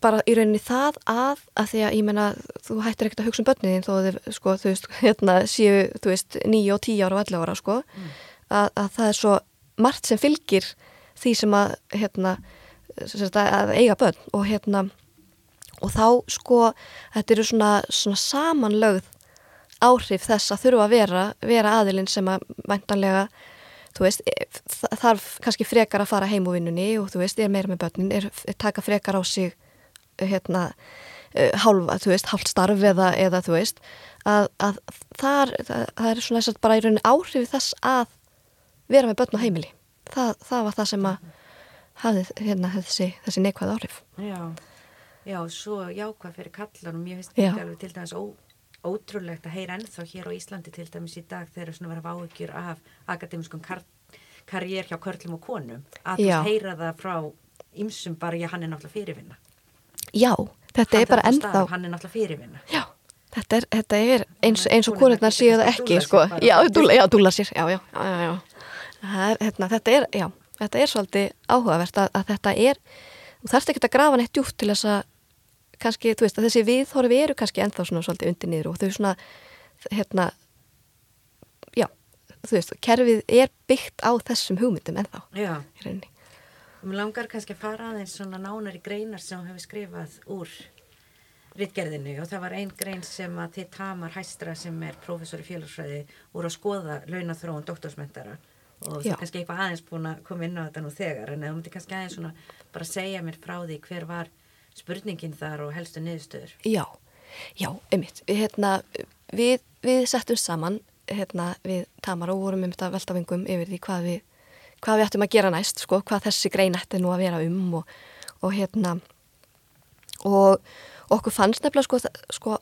bara í rauninni það að að því að ég menna þú hættir ekkert að hugsa um börniðin þó þið sko þú veist hérna séu þú veist nýju og tíu ára og allir ára sko mm. að, að það er svo margt sem fylgir því sem að, hérna, að eiga börn og, hérna, og þá sko þetta eru svona, svona samanlögð áhrif þess að þurfa að vera, vera aðilinn sem að mæntanlega þú veist, þarf kannski frekar að fara heim úr vinnunni og þú veist, er meira með börnin, er, er taka frekar á sig hérna hálfa, þú veist, hálft starf eða, eða þú veist, að, að þar, það, það er svona þess að bara í rauninni áhrif þess að vera með börn á heimili. Það, það var það sem að hafði hérna þessi, þessi neikvæð áhrif.
Já, já, svo jákvæð fyrir kallanum, ég finnst þetta alveg til dæmis ó, ótrúlegt að heyra ennþá hér á Íslandi til dæmis í dag þegar svona vera váökjur af akademiskum kar karriér hjá körlum og konum. Að þú heyra það frá ymsum bara, já, hann er náttúrulega fyrirvinna.
Já, þetta hann er bara ennþá
Hann er náttúrulega fyrirvinna.
Já, þetta er, þetta er eins, eins og konurnar séu það ekki sko. já, dúla, já, dúla sér já, já, já, já. Er, hérna, þetta er já, þetta er svolítið áhugavert að, að þetta er, þú þarfst ekki að grafa neitt djúft til þess að kannski, þú veist, að þessi viðhorfi eru kannski ennþá svona svolítið undir niður og þau svona hérna já, þú veist, kerfið er byggt á þessum hugmyndum ennþá
Já, og mér langar kannski að fara aðeins svona nánar í greinar sem hefur skrifað úr rittgerðinu og það var einn grein sem að til Tamar Hæstra sem er professor í félagsfræði voru að skoða launathróun doktorsmentara og það er kannski eitthvað aðeins búin að koma inn á þetta nú þegar en það múti kannski aðeins svona bara segja mér frá því hver var spurningin þar og helstu niðurstöður?
Já, já, einmitt. Hérna, við, við settum saman hérna, við Tamar og vorum um þetta veltavingum yfir því hvað við hvað við ættum að gera næst, sko, hvað þessi grein ætti nú að vera um og, og hérna og okkur fannst nefnilega sko, sko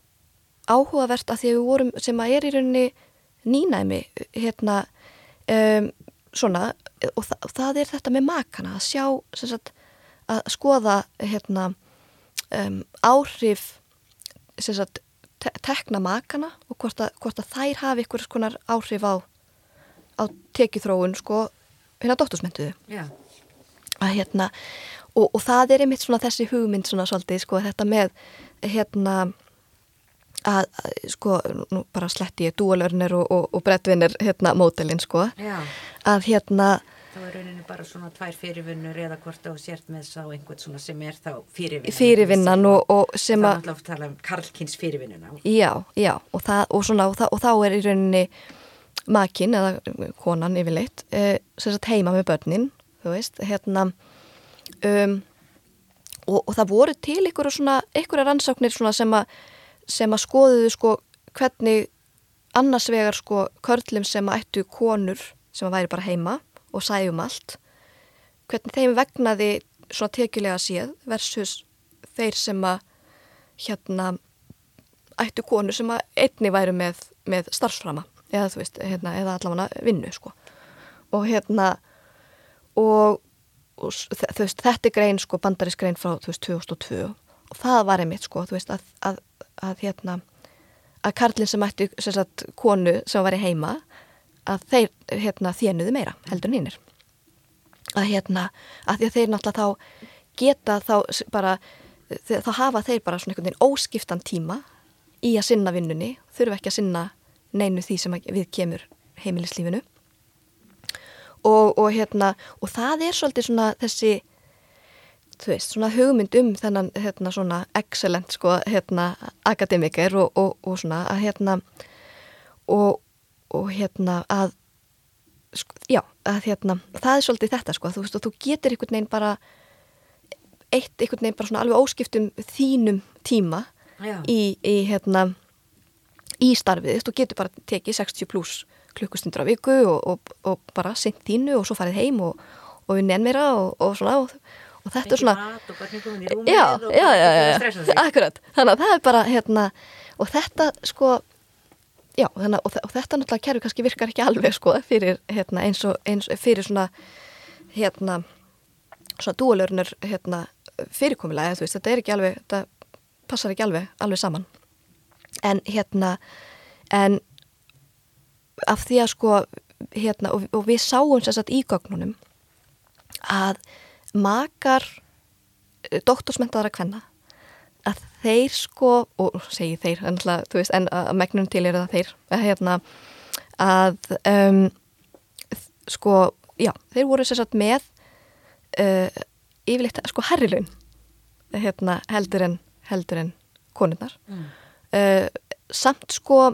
áhugavert að því við vorum sem að er í rauninni nýnæmi hérna um, svona og, þa og það er þetta með makana að sjá sagt, að skoða hérna um, áhrif sagt, te tekna makana og hvort að, hvort að þær hafi ykkur skonar áhrif á, á tekithróun sko hérna dóttursmynduðu
yeah.
að hérna og, og það er einmitt svona þessi hugmynd svona svolítið sko þetta með hérna að, að sko nú bara sletti ég dúalörnir og, og, og brettvinnir hérna mótelin sko.
Já.
að hérna
þá er rauninni bara svona tvær fyrirvinnur eða hvort á sért með sá einhvern svona sem er þá fyrirvinnan.
Fyrirvinnan og, og sem
að það er alltaf að tala um Karlkins fyrirvinnuna.
Já, já og, það, og, svona, og, það, og þá er í rauninni makin eða konan yfirleitt eh, sem sagt heima með börnin þú veist, hérna um, og, það voru til ykkur svona, ykkur rannsóknir sem að, sem að skoðuðu sko hvernig annars vegar sko körlum sem að ættu konur sem að væri bara heima og sæjum allt hvernig þeim vegnaði svona tekjulega séð versus þeir sem að hérna ættu konur sem að einni væri með, með starfsframa eða þú veist, hérna, eða allavega vinnu sko. Og hérna og og þú veist, þetta er grein sko, bandarísk grein frá, þú veist, 2002 og það var einmitt, sko, þú veist, að, að, að hérna, að Karlinn sem ætti, sem sagt, konu sem var í heima, að þeir, hérna, þjenuðu meira, heldur nýnir að hérna, að því að þeir náttúrulega þá geta þá bara þá hafa þeir bara svona einhvern veginn óskiptan tíma í að sinna vinnunni þurfu ekki að sinna neinu því sem við kemur heimilislífinu og, og hérna og það er svolítið svona þessi þú veist, svona hugmynd um þennan hérna svona excellent sko hérna akademiker og, og, og svona að hérna og hérna að sko, já, að hérna það er svolítið þetta sko, þú veist og þú getur einhvern veginn bara eitt einhvern veginn bara svona alveg óskiptum þínum tíma í, í hérna í starfið, þú getur bara tekið 60 pluss klukkustundur á viku og, og, og bara sent þínu og svo farið heim og, og unni enn meira og svona og þetta er svona já, já, já, já, akkurat. Þannig að það er bara hérna og þetta sko já, þannig, og, og þetta náttúrulega kerfi kannski virkar ekki alveg sko fyrir hérna eins og eins, fyrir svona hérna svona dúalörnur hérna fyrirkomulega, þú veist, þetta er ekki alveg þetta passar ekki alveg, alveg saman. En hérna en af því að sko hérna, og, og við sáum sérstaklega í gögnunum að makar eh, doktorsmentaðara kvenna að þeir sko og segi þeir, en, alltaf, veist, en að megnum til er það þeir að, hérna, að um, sko, já, þeir voru sérstaklega með uh, yfirleitt sko herrilun hérna, heldur en heldur en konurnar mm. uh, samt sko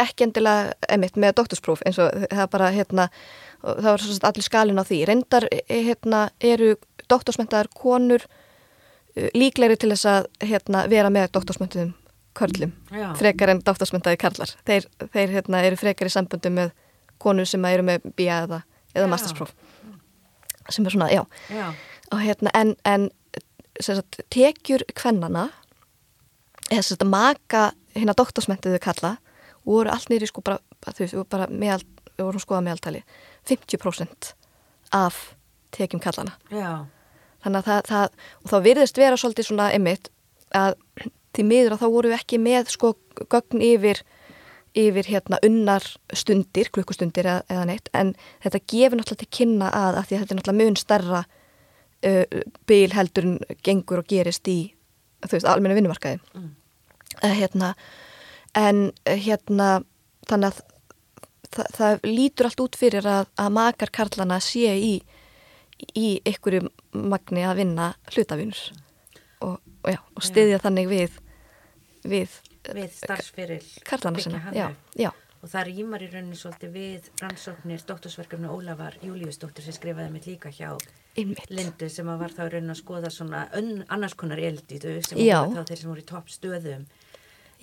ekki endilega emitt með doktorspróf eins og það bara hérna það var svona allir skalin á því. Reyndar e, hérna eru doktorsmentaðar konur e, líklegri til þess að hérna vera með doktorsmentaðum körlum já. frekar en doktorsmentaði karlar. Þeir, þeir hérna eru frekar í sambundu með konur sem eru með bíja eða, masterspróf. Sem er svona, já, já. og hérna en, en sagt, tekjur kvennana eða sagt, maka hérna doktorsmentaðu karla voru allt nýri sko bara, þú veist, bara meðal, við vorum skoðað meðaltali 50% af tekjum kallana
Já.
þannig að það, það, og þá virðist vera svolítið svona emitt að til miður að þá voru við ekki með sko gögn yfir yfir hérna unnar stundir, klukkustundir eða, eða neitt en þetta gefur náttúrulega til kynna að, að því að þetta er náttúrulega mun starra uh, bil heldur en gengur og gerist í þú veist, almenna vinnumarkaði mm. uh, hérna en uh, hérna þannig að það, það lítur allt út fyrir að, að makar karlana sé í í ykkur magni að vinna hlutafinur og, og, já, og stiðja já. þannig við við
við starfsfyril
Karlana sinna,
og það rýmar í rauninni svolítið við rannsóknir doktorsverkefni Ólafar Júliusdóttir sem skrifaði mitt líka hjá
Einmitt.
Lindu sem var þá raunin að skoða svona annars konar elditu sem voru þá þeir sem voru í topp stöðum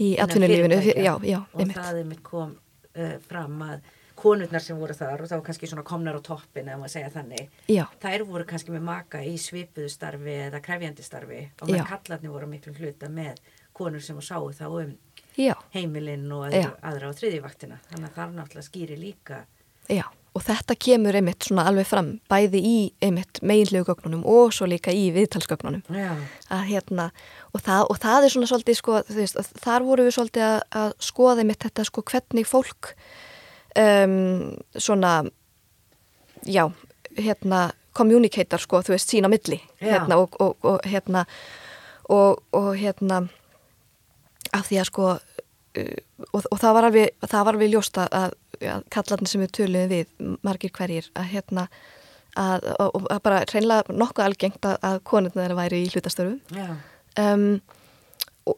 í atvinnulífinu
og það er mitt kom uh, fram að konurnar sem voru þar og það var kannski svona komnar á toppin eða maður segja þannig
Já.
þær voru kannski með maka í svipuðu starfi eða krefjandi starfi. Og með kallarni voru miklu hluta með konur sem sáu þá um
Já.
heimilinn og aðra, aðra á þriðjivaktina þannig að það náttúrulega skýri líka
Já, og þetta kemur einmitt svona alveg fram bæði í einmitt meginlegu gögnunum og svo líka í viðtalsgögnunum. Að hérna og það, og það er svona svolítið sko veist, þar voru við svolítið að, að skoða einmitt þetta sko hvernig fólk um, svona já, hérna communicator sko, þú veist, sína milli hérna og, og, og hérna og, og hérna af því að sko og, og það var alveg, það var alveg ljósta að, að kallarnir sem við töluðum við margir hverjir að hérna að, og að bara reynlega nokkuð algengt að, að konurna þeirra væri í hlutastöru um,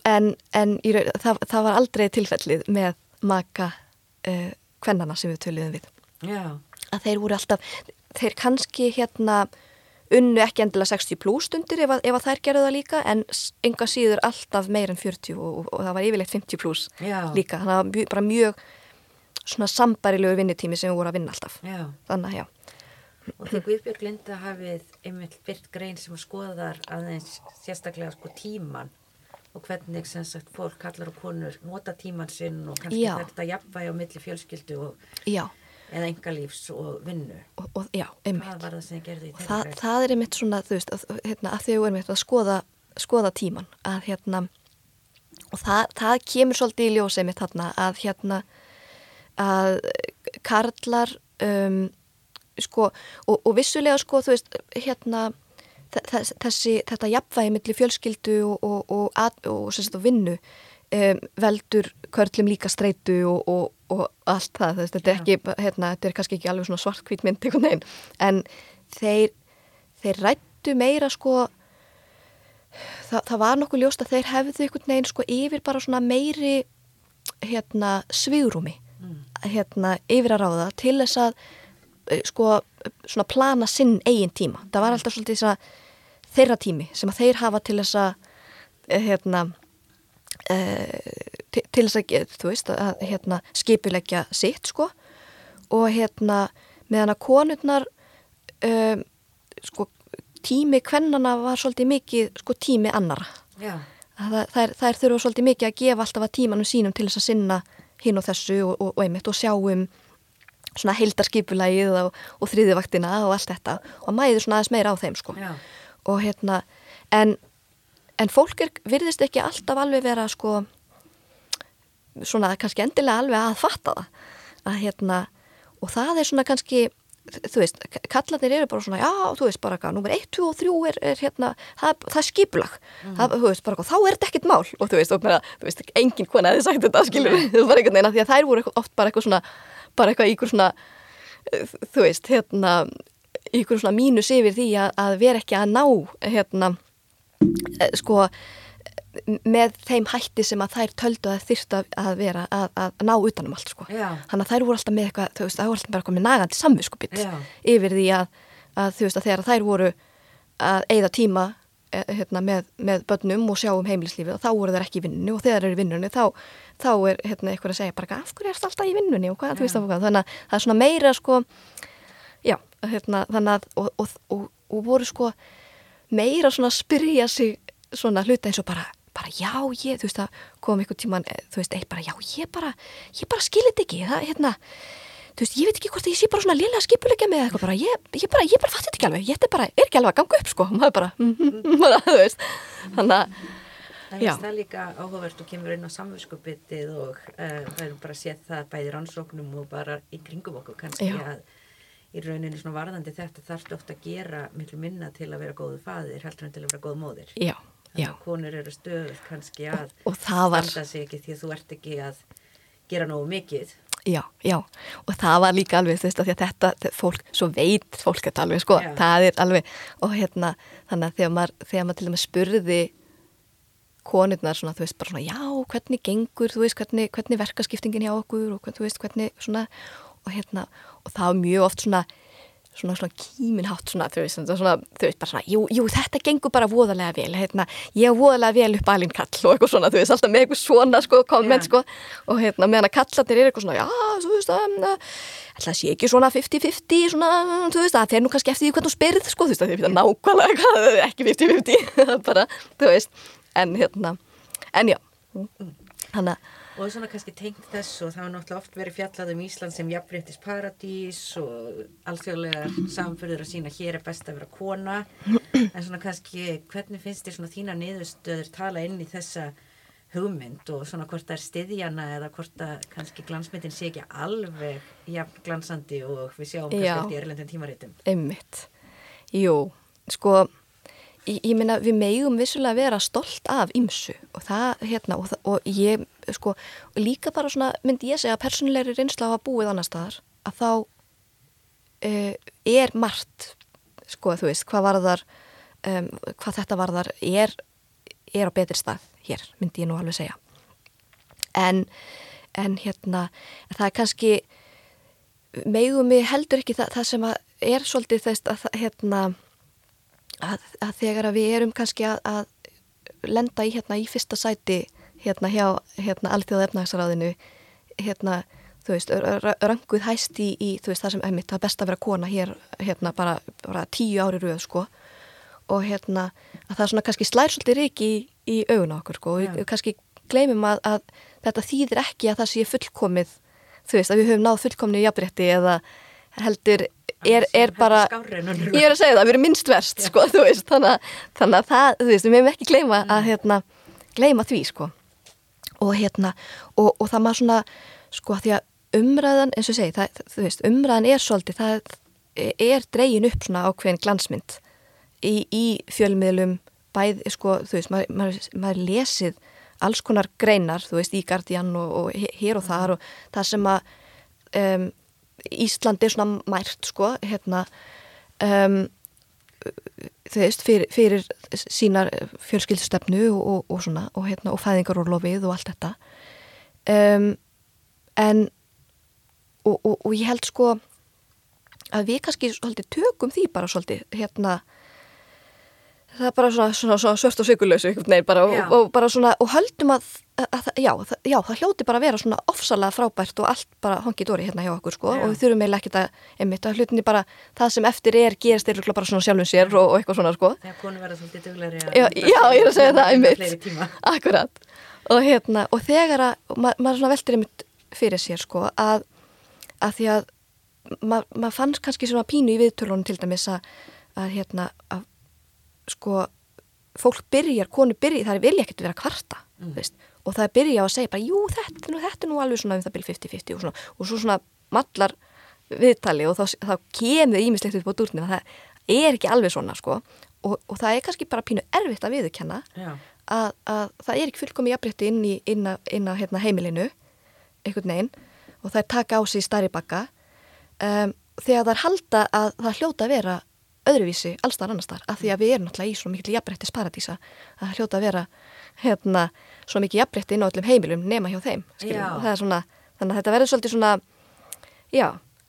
en, en í, það, það var aldrei tilfellið með maka uh, kvennana sem við töluðum við.
Já.
að þeir voru alltaf þeir kannski hérna unnu ekki endilega 60 pluss stundir ef, ef að þær gerðu það líka en enga síður alltaf meir en 40 og, og, og það var yfirleitt 50 pluss líka. Þannig að var bara mjög svona sambarilegu vinnitími sem við vorum að vinna alltaf.
Já.
þannig að já.
Og því Guðbjörg Linda hafið einmitt byrt grein sem skoðar aðeins sérstaklega sko tíman og hvernig sem sagt fólk kallar og konur nota tíman sinn og kannski þetta jafnvægi á milli fjölskyldu og
já
eða engalífs og vinnu.
Og, og, já,
hvað var það sem þið gerði í
þeirra það, það er einmitt svona þú veist að, hérna, að þau erum eitthvað að skoða, skoða tíman að hérna og það, það kemur svolítið í ljósið mitt hérna að hérna að karlar um, sko og, og vissulega sko þú veist hérna þessi þetta jafnvægi millir fjölskyldu og, og vinnu um, veldur körlum líka streitu og, og, allt það, þess, þetta, er ekki, hérna, þetta er kannski ekki alveg svona svartkvít mynd en þeir, þeir rættu meira sko það, það var nokkuð ljóst að þeir hefðu einhvern veginn sko yfir bara svona meiri hérna svigrúmi mm. hérna yfir að ráða til þess að eh, sko svona plana sinn eigin tíma, það var alltaf svolítið svona þeirra tími sem að þeir hafa til þess að eh, hérna uh, til, til þess að, þú veist, að hérna, skipilegja sitt sko. Og hérna meðan að konurnar um, sko tími kvennana var svolítið mikið sko tími annara það, það, er, það er þurfa svolítið mikið að gefa alltaf að tímanum sínum til þess að sinna hinn og þessu og, og, og einmitt og sjáum svona heildarskipulægið og, og þriðivaktina og allt þetta. Og mæður svona aðeins meira á þeim sko.
Já.
og hérna en en fólk er, virðist ekki alltaf alveg vera sko svona kannski endilega alveg að fatta það. Að hérna og það er svona kannski þú veist, kallanir eru bara svona já, þú veist bara hvað, nummer 1, 2 og 3 er, er hérna, það, það er skipulag. Mm. það, þú veist, bara hvað, þá er þetta ekkit mál. Og þú veist, og bara, þú veist, enginn kona hefði sagt þetta skilur, þú var einhvern veginn að því að þær voru oft bara eitthvað svona, bara eitthvað íkur svona þú veist, hérna íkur svona mínus yfir því að, að vera ekki að ná hérna Eh, sko með þeim hætti sem að þær töldu að þyrstu að vera að, að ná utanum allt sko. Þannig að þær voru alltaf með eitthvað, þú veist, það voru alltaf bara með nagandi samvinskupitt yfir því að, að þú veist að þegar þær voru að eigða tíma eh, hérna, með, með börnum og sjá um heimilislífið og þá voru þær ekki í vinnunni og þegar þær eru í vinnunni þá, þá er hérna eitthvað að segja bara af hverju er það alltaf í vinnunni? og hvað, þú veist það þannig að það er svona meira sko já, hérna, þannig að og, og, og, og voru sko meira svona að spyrja sig svona hluta eins og bara, bara já, ég, þú veist að kom einhvern tíman, eh, þú veist, eitt bara já, ég bara, ég bara skilit ekki það, hérna, þú veist, ég veit ekki hvort ég sé bara svona lila skipulegja með eitthvað bara ég, ég bara, ég bara fatt þetta ekki alveg, ég er bara, er ekki alveg að ganga upp sko, maður bara, bara þú veist, þannig að
Það er líka áhugavert og kemur inn á samverðskupitið og uh, það er bara setja það bæði rannsóknum og bara í kringum okkur kannski Já. að í rauninni svona varðandi þetta þarfst ofta að gera miklu minna til að vera góðu faðir heldur en til að vera góð móðir.
Já.
Þannig að konur eru stöðuð kannski að
var...
standa sig ekki því að þú ert ekki að gera nógu mikið.
Já, já, og það var líka alveg veist að þetta, fólk, svo veit fólk þetta alveg sko, já. það er alveg og hérna, þannig að þegar maður, þegar maður til dæmis spurði konurnar svona, þú veist, bara svona, já, hvernig gengur, þú veist, hvernig, hvernig verkaskiptingin hjá okkur og þú veist, hvernig svona og hérna, og það var mjög oft svona svona svona kíminhátt svona þau veist, svona, þau veist bara svona jú, jú, þetta gengur bara voðalega vel hérna, ég er voðalega vel upp alveg kall og eitthvað svona, þau veist, alltaf með eitthvað svona sko, komment yeah. sko, og hérna, meðan að kallarnir er eitthvað svona, já, þú veist, að það sé ekki svona 50-50 svona, þú veist, það fer nú kannski eftir því hvernig þú spyrð, sko, þú veist, það er nákvæmlega ekki 50-50, bara, þú veist en hérna, en já
þannig að og svona kannski tengt þess og það har náttúrulega oft verið fjallað um Ísland sem jafnbreyttis paradís og alþjóðlega samfyrður að sína hér er best að vera kona. En svona kannski hvernig finnst þér svona þína niðurstöður tala inn í þessa hugmynd og svona hvort það er stiðjana eða hvort það kannski glansmyndin sé ekki alveg jafn glansandi og við sjáum kannski eftir erlendin tímarítum
Emmitt, jú, sko ég, ég minna við megum vissulega vera stolt af ymsu og það hérna og, og ég sko líka bara svona myndi ég segja að personleiri reynsla á að búið annar staðar að þá uh, er margt sko þú veist hvað varðar um, hvað þetta varðar er, er á betri stað hér myndi ég nú alveg segja. En, en hérna það er kannski megum við heldur ekki það, það sem er svolítið þess að hérna að, að þegar að við erum kannski að, að lenda í hérna í fyrsta sæti hérna hjá hérna alþjóða efnagsraðinu hérna þú veist, ranguð hæst í, í þú veist það sem emitt, það er best að vera kona hér hérna bara, bara tíu ári rauð sko. Og hérna að það er svona kannski slær svolítið rík í, í augun okkur sko. Og við kannski gleymum að, að þetta þýðir ekki að það sé fullkomið þú veist að við höfum náð fullkomni í jafnrétti eða heldur er, er bara, ég er að segja það, við erum minnst verst sko, þú veist, þannig að, þannig að það, þú veist, við meðum ekki gleyma að, hérna, gleyma því, sko og hérna, og, og það maður svona sko, því að umræðan eins og segi, það, þú veist, umræðan er svolítið, það er dregin upp svona ákveðin glansmynd í, í fjölmiðlum bæð, sko, þú veist, maður, maður, maður lesið alls konar greinar, þú veist, í Guardian og, og hér og þar og það sem að um, Íslandi er svona mært sko hérna um, þú veist fyrir, fyrir sínar fjölskyldstefnu og, og, og svona og hérna og fæðingarorlofið og allt þetta. Um, en og ég held sko að við kannski svolítið tökum því bara svolítið hérna það er bara svona, svona, svona svört og sykulösu og, og bara svona og höldum að, að, að já, það, já, það hljóti bara að vera svona ofsalega frábært og allt bara hongið dóri hérna hjá okkur sko já. og við þurfum eiginlega ekkert að einmitt að hlutinni bara það sem eftir er gerist er bara svona sjálfum sér og, og eitthvað svona sko.
Já, konu verða svolítið dugleiri
Já, ég er að segja það einmitt. Akkurat. Og hérna, og þegar að ma maður svona veldir einmitt fyrir sér sko að, að því að maður ma fannst kannski svona pínu í viðtölunum til dæmis að, að hérna að sko fólk byrjar, konu byrjar, það er vilja ekkert að vera kvarta mm. og það byrja að segja bara jú þetta, þetta er nú alveg svona um það byrja 50-50 og, og svo svona mallar viðtali og þá, þá kemur ímislegt upp á dúrnum að það er ekki alveg svona sko. Og, og það er kannski bara pínu erfitt að viðkenna að, að það er ekki fullkomi jafnrétti inn, inn á, inn á hérna, heimilinu einhvern veginn og það er taka á sig starri bakka um, þegar það er halda að það hljóta að vera öðruvísi allstar annastar af því að við erum náttúrulega í svo mikil jafnbrettis paradísa að hljóta að vera hérna, svo mikil jafnbretti inn á öllum heimilum nema hjá þeim svona, þannig að þetta verður svolítið svona já,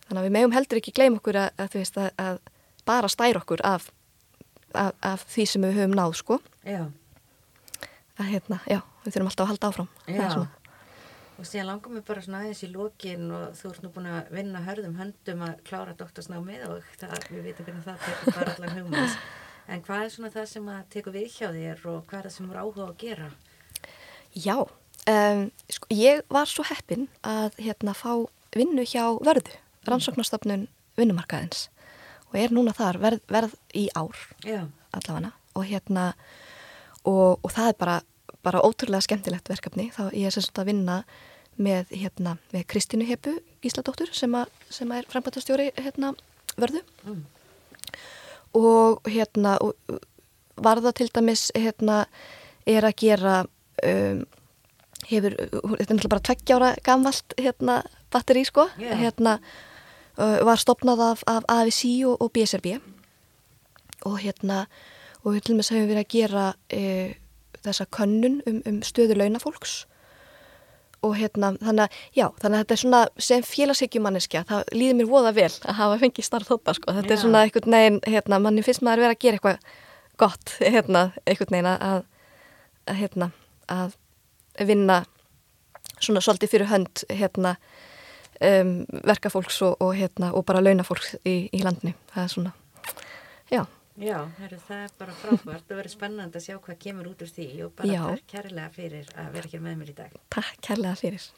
þannig að við meðum heldur ekki gleym okkur að, að, veist, að, að bara stæra okkur af, af, af því sem við höfum náð sko.
Já.
að hérna, já, við þurfum alltaf að halda áfram.
Það er svona og síðan langar mér bara svona aðeins í lókin og þú ert nú búin að vinna hörðum höndum að klára doktorsnámið og það, við veitum hvernig það tekur bara allan hugmans en hvað er svona það sem að teku við hjá þér og hvað er það sem voru áhuga að gera?
Já, um, sko, ég var svo heppin að hérna fá vinnu hjá vörðu, rannsóknarstofnun vinnumarkaðins og er núna þar verð, verð í ár
Já.
allavega og hérna og, og það er bara bara ótrúlega skemmtilegt verkefni þá ég er sem sagt að vinna með, hérna, með Kristínu Hepu Ísladóttur sem, a, sem er frambættastjóri hérna, vörðu mm. og hérna og, varða til dæmis hérna er að gera um, hefur, þetta er náttúrulega bara tveggjára gamvalt hérna batteri sko yeah. hérna uh, var stopnað af, af AFC og, og BSRB og hérna og við til og með hefum verið að gera uh, þessa könnun um, um stöðu launafólks. Og hérna þannig að já þannig að þetta er svona sem félagsíkjumanniska það líður mér voða vel að hafa fengið starf þópa sko. Þetta já. er svona einhvern veginn hérna manni finnst maður að vera að gera eitthvað gott hérna einhvern veginn að, að hérna að vinna svona svolítið fyrir hönd hérna um, verkafólks og, og hérna og bara launafólks í, í landni það er svona, já
Já, heru, það er bara frábært. Og verið spennand að sjá hvað kemur út úr því og bara já. takk kærlega fyrir að vera hér með mér í dag.
Takk kærlega fyrir